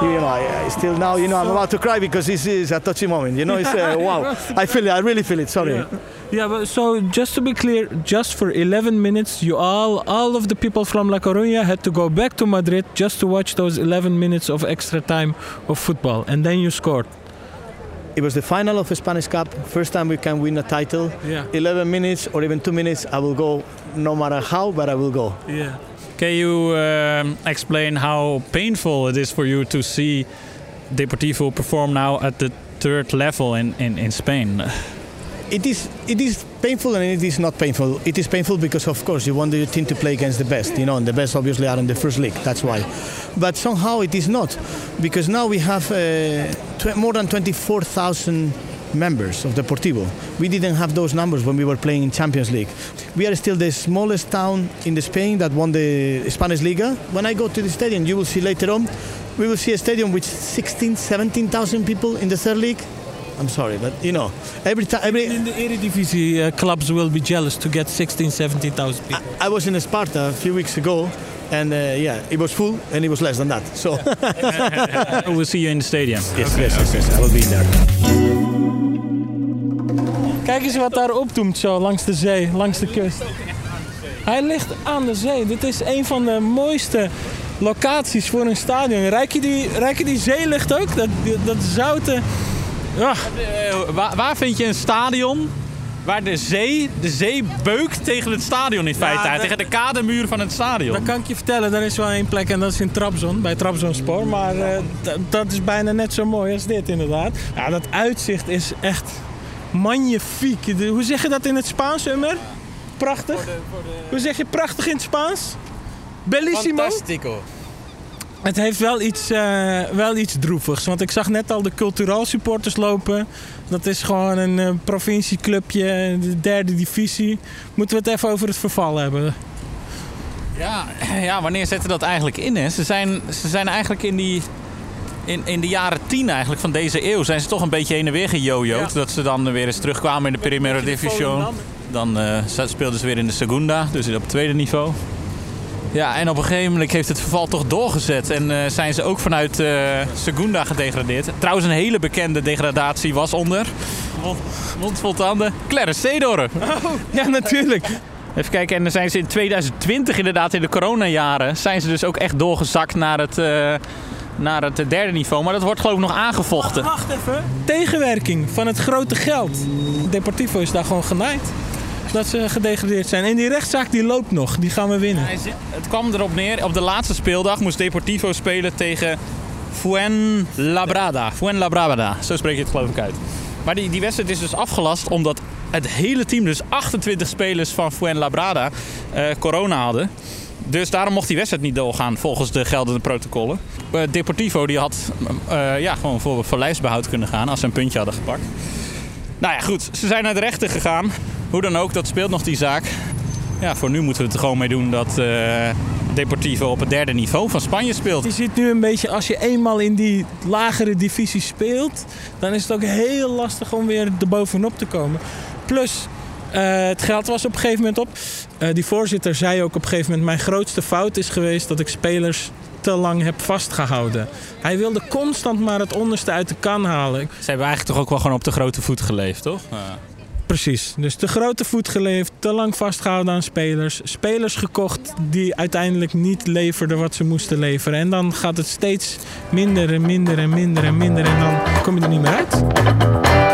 You know, I, I still now, you know, I'm about to cry because this is a touchy moment. You know, it's uh, wow. I feel it. I really feel it. Sorry. Yeah, but so just to be clear, just for 11 minutes, you all, all of the people from La Coruña had to go back to Madrid just to watch those 11 minutes of extra time of football, and then you scored. It was the final of the Spanish Cup. First time we can win a title. Yeah. 11 minutes or even two minutes, I will go no matter how, but I will go. Yeah. Can you um, explain how painful it is for you to see Deportivo perform now at the third level in, in, in Spain? It is it is painful and it is not painful. It is painful because of course you want your team to play against the best, you know, and the best obviously are in the first league. That's why. But somehow it is not, because now we have uh, more than 24,000 members of Deportivo. We didn't have those numbers when we were playing in Champions League. We are still the smallest town in the Spain that won the Spanish Liga. When I go to the stadium, you will see later on, we will see a stadium with 16, 17,000 people in the third league. I'm sorry, but you know, every time, every In the Eredivisie, uh, clubs will be jealous to get 16, 17,000 people. I was in Sparta a few weeks ago, and uh, yeah, it was full, and it was less than that. So we'll see you in the stadium. Yes, yes, yes, yes. I will be there. Kijk eens wat daar opdoemt zo langs de zee, langs de kust. Hij ligt aan de zee. Dit is een van de mooiste locaties voor een stadion. Rijk je die, rijk je die zeelucht ook? Dat, dat zoute... Ah. Eh, waar, waar vind je een stadion waar de zee, de zee beukt tegen het stadion in feite? dat- tegen de kademuur van het stadion. Dat kan ik je vertellen. Er is wel één plek en dat is in Trabzon, bij Trabzonspor. Maar eh, dat is bijna net zo mooi als dit inderdaad. Ja, dat uitzicht is echt magnifiek. De- Hoe zeg je dat in het Spaans, Ummer? Prachtig? Hoe zeg je prachtig in het Spaans? Bellissimo? Fantastico. Het heeft wel iets, eh, wel iets droevigs. Want ik zag net al de culturaal supporters lopen. Dat is gewoon een eh, provincieclubje, de derde divisie. Moeten we het even over het verval hebben? Ja, ja, wanneer zetten dat eigenlijk in? Hè? Ze, zijn, ze zijn eigenlijk in, die, in, in de jaren tien eigenlijk van deze eeuw... zijn ze toch een beetje heen en weer gejojoed. Dat ze dan weer eens terugkwamen in de Primera Division. Dan eh, speelden ze weer in de Segunda, dus op het tweede niveau. Ja, en op een gegeven moment heeft het verval toch doorgezet. En eh, zijn ze ook vanuit eh, Segunda gedegradeerd. Trouwens, een hele bekende degradatie was onder... Mond, mond vol tanden. Clarence Seedorf. ja, natuurlijk. Even kijken, en dan zijn ze in 2020 inderdaad, in de coronajaren... zijn ze dus ook echt doorgezakt naar het, naar het derde niveau. Maar dat wordt geloof ik nog aangevochten. Wacht even. Tegenwerking van het grote geld. Deportivo is daar gewoon genaaid. Dat ze gedegradeerd zijn. En die rechtszaak die loopt nog. Die gaan we winnen. Hij zit- Het kwam erop neer, op de laatste speeldag moest Deportivo spelen tegen Fuenlabrada. Fuenlabrada, zo spreek je het geloof ik uit. Maar die, die wedstrijd is dus afgelast omdat het hele team, dus 28 spelers van Fuenlabrada, eh corona hadden. Dus daarom mocht die wedstrijd niet doorgaan volgens de geldende protocollen. Eh, Deportivo die had eh, ja, gewoon voor, voor kunnen gaan als ze een puntje hadden gepakt. Nou ja, goed. Ze zijn naar de rechter gegaan. Hoe dan ook, dat speelt nog die zaak. Ja, voor nu moeten we het er gewoon mee doen dat eh Deportivo op het derde niveau van Spanje speelt. Je ziet nu een beetje, als je eenmaal in die lagere divisie speelt, dan is het ook heel lastig om weer erbovenop te komen. Plus, eh, het geld was op een gegeven moment op. Eh, die voorzitter zei ook op een gegeven moment: Mijn grootste fout is geweest dat ik spelers te lang heb vastgehouden. Hij wilde constant maar het onderste uit de kan halen. Ze hebben eigenlijk toch ook wel gewoon op de grote voet geleefd, toch? Precies. Dus te grote voet geleefd, te lang vastgehouden aan spelers. Spelers gekocht die uiteindelijk niet leverden wat ze moesten leveren. En dan gaat het steeds minder en minder en minder en minder. En dan kom je er niet meer uit.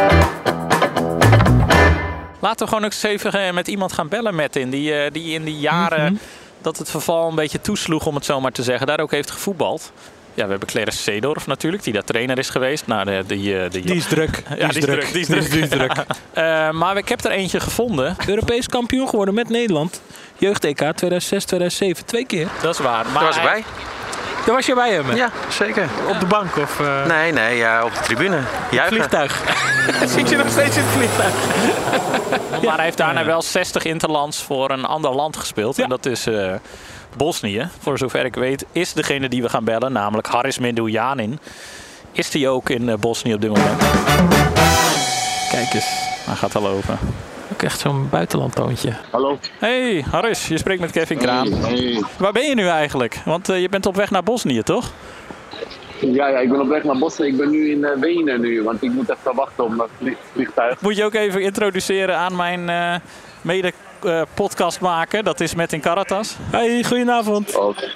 Laten we gewoon ook eens even eh, met iemand gaan bellen, Martin. Die, eh, die in die jaren Mhm. dat het verval een beetje toesloeg, om het zo maar te zeggen, daar ook heeft gevoetbald. Ja, we hebben Clarence Seedorf natuurlijk, die daar trainer is geweest. Nou, de, die, eh, Die is druk. Ja, die is druk. Die is druk. Die is druk. Eh, maar ik heb er eentje gevonden. Europees kampioen geworden met Nederland. Jeugd-EK 2006, 2007. Twee keer. Dat is waar. Maar Daar was ik hij- bij. Daar was je bij hem? Ja, zeker. Op de bank of... eh, Nee, nee, ja, op de tribune. Juichen. Vliegtuig. Zit je nog steeds in het vliegtuig? Maar hij heeft daarna wel 60 interlands voor een ander land gespeeld. En dat is eh, Bosnië. Voor zover ik weet is degene die we gaan bellen, namelijk Haris Meduljanin. Is die ook in eh, Bosnië op dit moment? Kijk eens, hij gaat al open. Ook echt zo'n buitenlandtoontje. Hallo. Hey Haris, je spreekt met Kevin Kraan. Hey. Waar ben je nu eigenlijk? Want eh, je bent op weg naar Bosnië, toch? Ja, ja, ik ben op weg naar Bosnië. Ik ben nu in eh, Wenen nu, want ik moet even wachten op mijn vlie- vliegtuig. Moet je ook even introduceren aan mijn eh, mede eh, podcastmaker. Dat is Metin Karatas. Hey, goedenavond. Oké.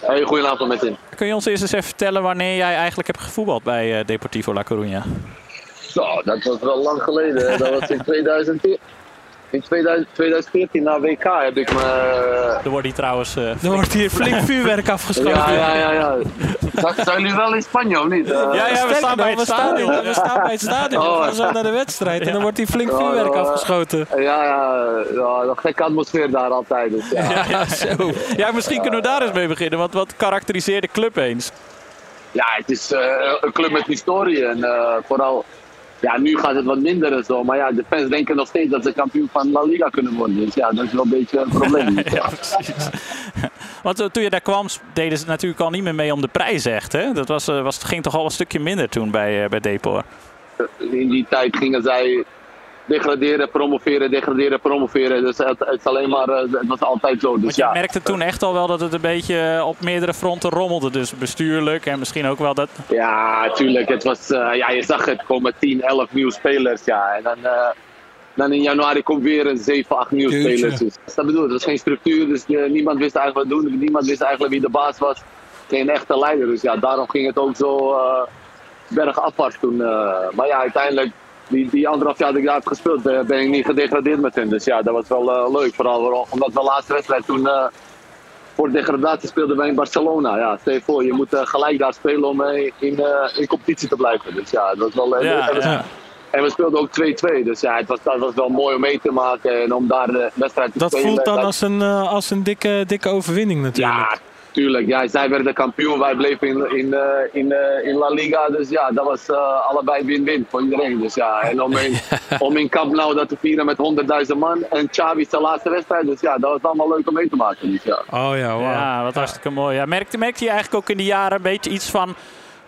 Hey, goedenavond met in. Kun je ons eerst eens even vertellen wanneer jij eigenlijk hebt gevoetbald bij eh, Deportivo La Coruña? Zo, dat was wel lang geleden. hè. Dat was in 2014. In 2000 2014 na WK heb ik me... Er wordt hier trouwens... eh, Er wordt hier flink vuurwerk afgeschoten. Ja, ja, ja. ja. Zijn- Zijn jullie wel in Spanje of niet? Eh, Ja, ja, we staan bij het we staan, stadion. we staan bij het stadion. Oh. We gaan zo naar de wedstrijd. En dan wordt hier flink vuurwerk Ja, ja. afgeschoten. Ja, ja, ja, een gekke atmosfeer daar altijd. Dus, ja. Ja, ja, zo. Ja, misschien kunnen we daar eens mee beginnen. Want wat karakteriseert de club eens? Ja, het is eh, een club met historie. En eh, vooral, ja, nu gaat het wat minder en zo. Maar ja, de fans denken nog steeds dat ze kampioen van La Liga kunnen worden. Dus ja, dat is wel een beetje een probleem. Ja, precies. Want eh, toen je daar kwam, deden ze natuurlijk al niet meer mee om de prijs echt. Hè? Dat was, eh, was, ging toch al een stukje minder toen bij, eh, bij Depor. In die tijd gingen zij degraderen, promoveren, degraderen, promoveren. Dus het, het is alleen maar, eh, het was altijd zo. Dus Want je ja, merkte toen echt al wel dat het een beetje eh, op meerdere fronten rommelde. Dus bestuurlijk en misschien ook wel dat... Ja, tuurlijk. Het was, eh, ja, je zag het komen 10, 11 nieuwe spelers. Ja. En dan, eh, dan in januari komt weer een 7, 8 nieuwe Jeetje. spelers. Dus, dat bedoel ik. Er was geen structuur, dus eh, niemand wist eigenlijk wat doen. Niemand wist eigenlijk wie de baas was. Geen echte leider. Dus ja, daarom ging het ook zo eh bergafwaarts toen. eh. maar ja, uiteindelijk, die, die anderhalf jaar dat ik daar heb gespeeld, eh, ben ik niet gedegradeerd met hen. Dus ja, dat was wel eh, leuk. Vooral omdat de laatste wedstrijd toen... eh, voor degradatie speelden wij in Barcelona. Ja, stel je voor, je moet gelijk daar spelen om in, in competitie te blijven. Dus ja, dat was wel... Ja, en, we, ja. en we speelden ook 2-2. Dus ja, het was, dat was wel mooi om mee te maken en om daar de wedstrijd te Dat spelen. voelt dan Dat- als een, als een dikke, dikke overwinning natuurlijk. Ja, tuurlijk. Ja, zij werden kampioen, wij bleven in, in, eh, in, eh, in La Liga. Dus ja, dat was eh, allebei win-win voor iedereen. Dus ja, en om in, om in Camp Nou dat te vieren met 100.000 man. En Xavi zijn laatste wedstrijd. Dus ja, dat was allemaal leuk om mee te maken. Dus ja. Oh ja, wauw. Ja, wat hartstikke mooi. Ja, merkte, merkte je eigenlijk ook in die jaren een beetje iets van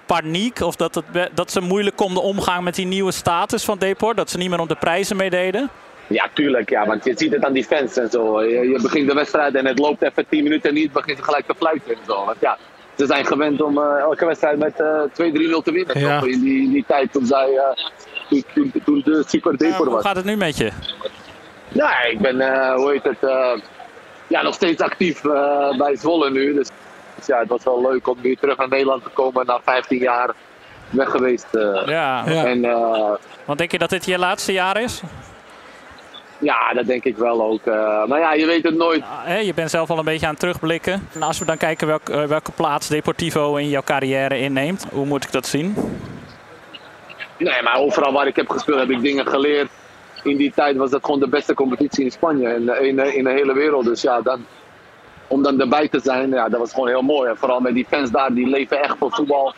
paniek? Of dat, het, dat ze moeilijk konden omgaan met die nieuwe status van Deport? Dat ze niet meer om de prijzen meededen? Ja, tuurlijk. Ja, want je ziet het aan die fans en zo. Je, je begint de wedstrijd en het loopt even 10 minuten niet, begint ze gelijk te fluiten en zo. Want ja, ze zijn gewend om eh, elke wedstrijd met eh 2-3-0 te winnen. Ja. toch? In die, in die tijd toen zij, eh, toen, toen, toen de super Depor Hoe was. gaat het nu met je? Ja, ik ben, eh, hoe heet het, eh, ja, nog steeds actief eh, bij Zwolle nu. Dus dus ja, het was wel leuk om weer terug naar Nederland te komen na 15 jaar weg geweest. eh. Ja. En eh, Want denk je dat dit je laatste jaar is? Ja, dat denk ik wel ook. eh. maar ja, je weet het nooit. Je bent zelf al een beetje aan het terugblikken. En als we dan kijken welk, eh, welke plaats Deportivo in jouw carrière inneemt, hoe moet ik dat zien? Nee, maar overal waar ik heb gespeeld heb ik dingen geleerd. In die tijd was dat gewoon de beste competitie in Spanje en in, in de hele wereld. Dus ja, dan, om dan erbij te zijn, ja, dat was gewoon heel mooi. En vooral met die fans daar, die leven echt voor voetbal.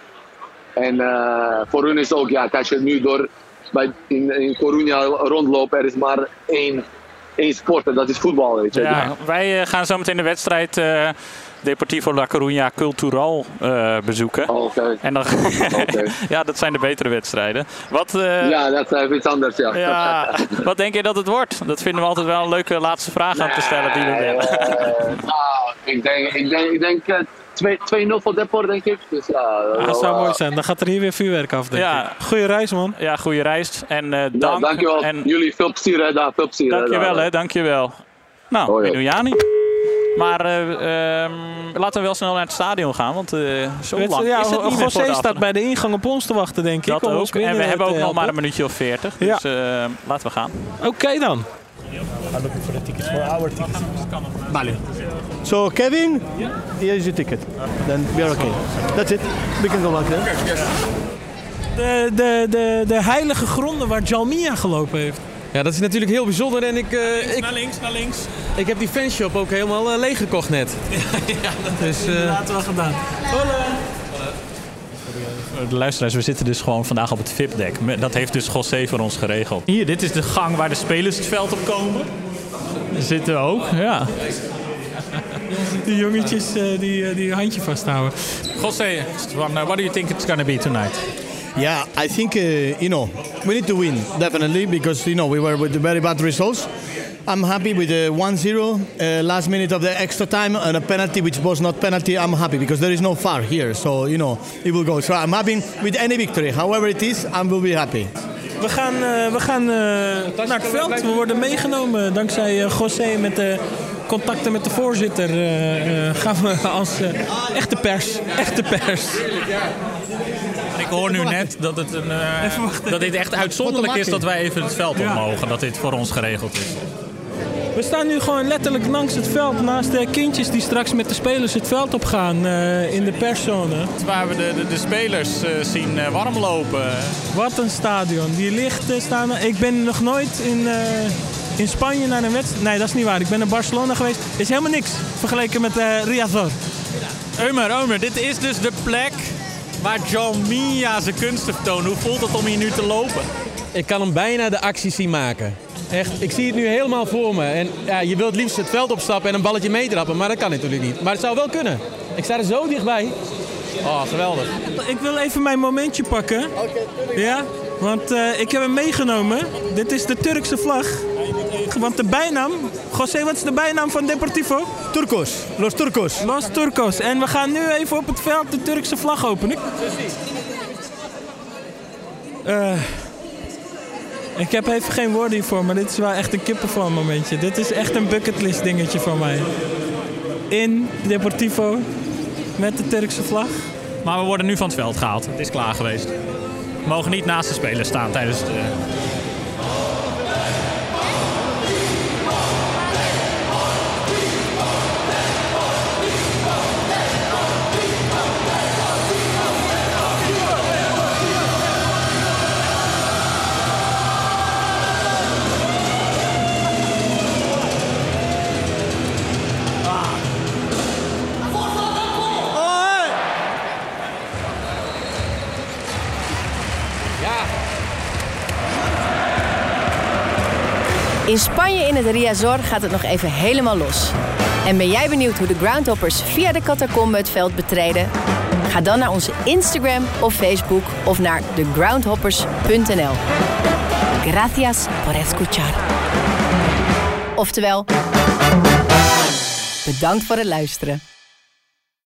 En eh, voor hun is ook, ja, als je nu door bij, in, in Coruña rondloopt, er is maar één, één sport en dat is voetbal. Weet je. Ja, wij eh, gaan zo meteen de wedstrijd eh, Deportivo La Coruña Cultural eh, bezoeken. Oké. En dan, ja, dat zijn de betere wedstrijden. Wat, eh, Ja, dat is iets anders, ja. ja, wat denk je dat het wordt? Dat vinden we altijd wel een leuke laatste vraag aan te stellen die we willen. Eh, nou, ik denk, ik denk, ik denk 2-0 voor Depor, denk ik. Dus ja, Ah, dat zou mooi zijn. Dan gaat er hier weer vuurwerk af, denk Ja. ik. Goeie reis, man. Ja, goede reis. En eh Ja, dank. dankjewel. En Jullie veel plezier hè, daar. Veel plezier. dankjewel, daar. hè, dankjewel. Nou. Minujani. Maar eh, ehm, laten we wel snel naar het stadion gaan, want eh, zo Weet lang ja, is het niet meer voor José staat bij de ingang op ons te wachten, denk ik. Dat ook. En we hebben ook nog maar een minuutje of veertig. Ja. Dus eh, laten we gaan. Oké dan. I'm looking for the tickets for our tickets. Vale. So Kevin, here is your ticket. Then we are okay. That's it. We can go back then. De, de, de, de heilige gronden waar Jalmia gelopen heeft. Ja, dat is natuurlijk heel bijzonder. En ik, eh, ik, Naar links, naar links. ik heb die fanshop ook helemaal eh, leeggekocht net. ja, dat Dus, is eh, laten we gedaan. De luisteraars, we zitten dus gewoon vandaag op het VIP-dek. Dat heeft dus José voor ons geregeld. Hier, dit is de gang waar de spelers het veld op komen. Daar zitten we ook, ja. Die jongetjes eh, die, eh, die je handje vasthouden. José, what do you think it's going to be tonight? Yeah, I think uh, you know we need to win definitely because you know we were with the very bad results. I'm happy with the 1-0 uh, last minute of the extra time and a penalty which was not penalty. I'm happy because there is no far here, so you know it will go. So I'm happy with any victory, however it is, I will be happy. We gaan, eh, we gaan eh, naar het veld. We worden meegenomen dankzij eh, José met de contacten met de voorzitter. eh, eh, gaan we als echte pers. Echte pers. Ik hoor nu net dat, het een, eh, dat dit echt uitzonderlijk is dat wij even het veld op mogen. Dat dit voor ons geregeld is. We staan nu gewoon letterlijk langs het veld. Naast de kindjes die straks met de spelers het veld op gaan eh, in de perszone. Waar we de, de, de spelers eh, zien eh, warmlopen. Wat een stadion. Die lichten staan. Ik ben nog nooit in, eh, in Spanje naar een wedstrijd. Nee, dat is niet waar. Ik ben in Barcelona geweest. is helemaal niks vergeleken met eh Riazor. Eumer, Eumer, dit is dus de plek waar John Mia zijn kunsten vertoont. Hoe voelt het om hier nu te lopen? Ik kan hem bijna de actie zien maken. Echt, ik zie het nu helemaal voor me. En ja, je wilt liefst het veld opstappen en een balletje meetrappen, maar dat kan natuurlijk niet. Maar het zou wel kunnen. Ik sta er zo dichtbij. Oh, geweldig. Ik wil even mijn momentje pakken. Ja? Want eh, ik heb hem meegenomen. Dit is de Turkse vlag. Want de bijnaam... José, wat is de bijnaam van Deportivo? Turcos. Los Turcos. Los Turcos. En we gaan nu even op het veld de Turkse vlag openen. Eh, ik heb even geen woorden hiervoor, maar dit is wel echt een kippenvel momentje. Dit is echt een bucketlist dingetje voor mij. In Deportivo met de Turkse vlag. Maar we worden nu van het veld gehaald. Het is klaar geweest. We mogen niet naast de spelers staan tijdens de... In Spanje in het Riazor gaat het nog even helemaal los. En ben jij benieuwd hoe de Groundhoppers via de catacombe het veld betreden? Ga dan naar onze Instagram of Facebook of naar thegroundhoppers.nl. Gracias por escuchar. Oftewel, bedankt voor het luisteren.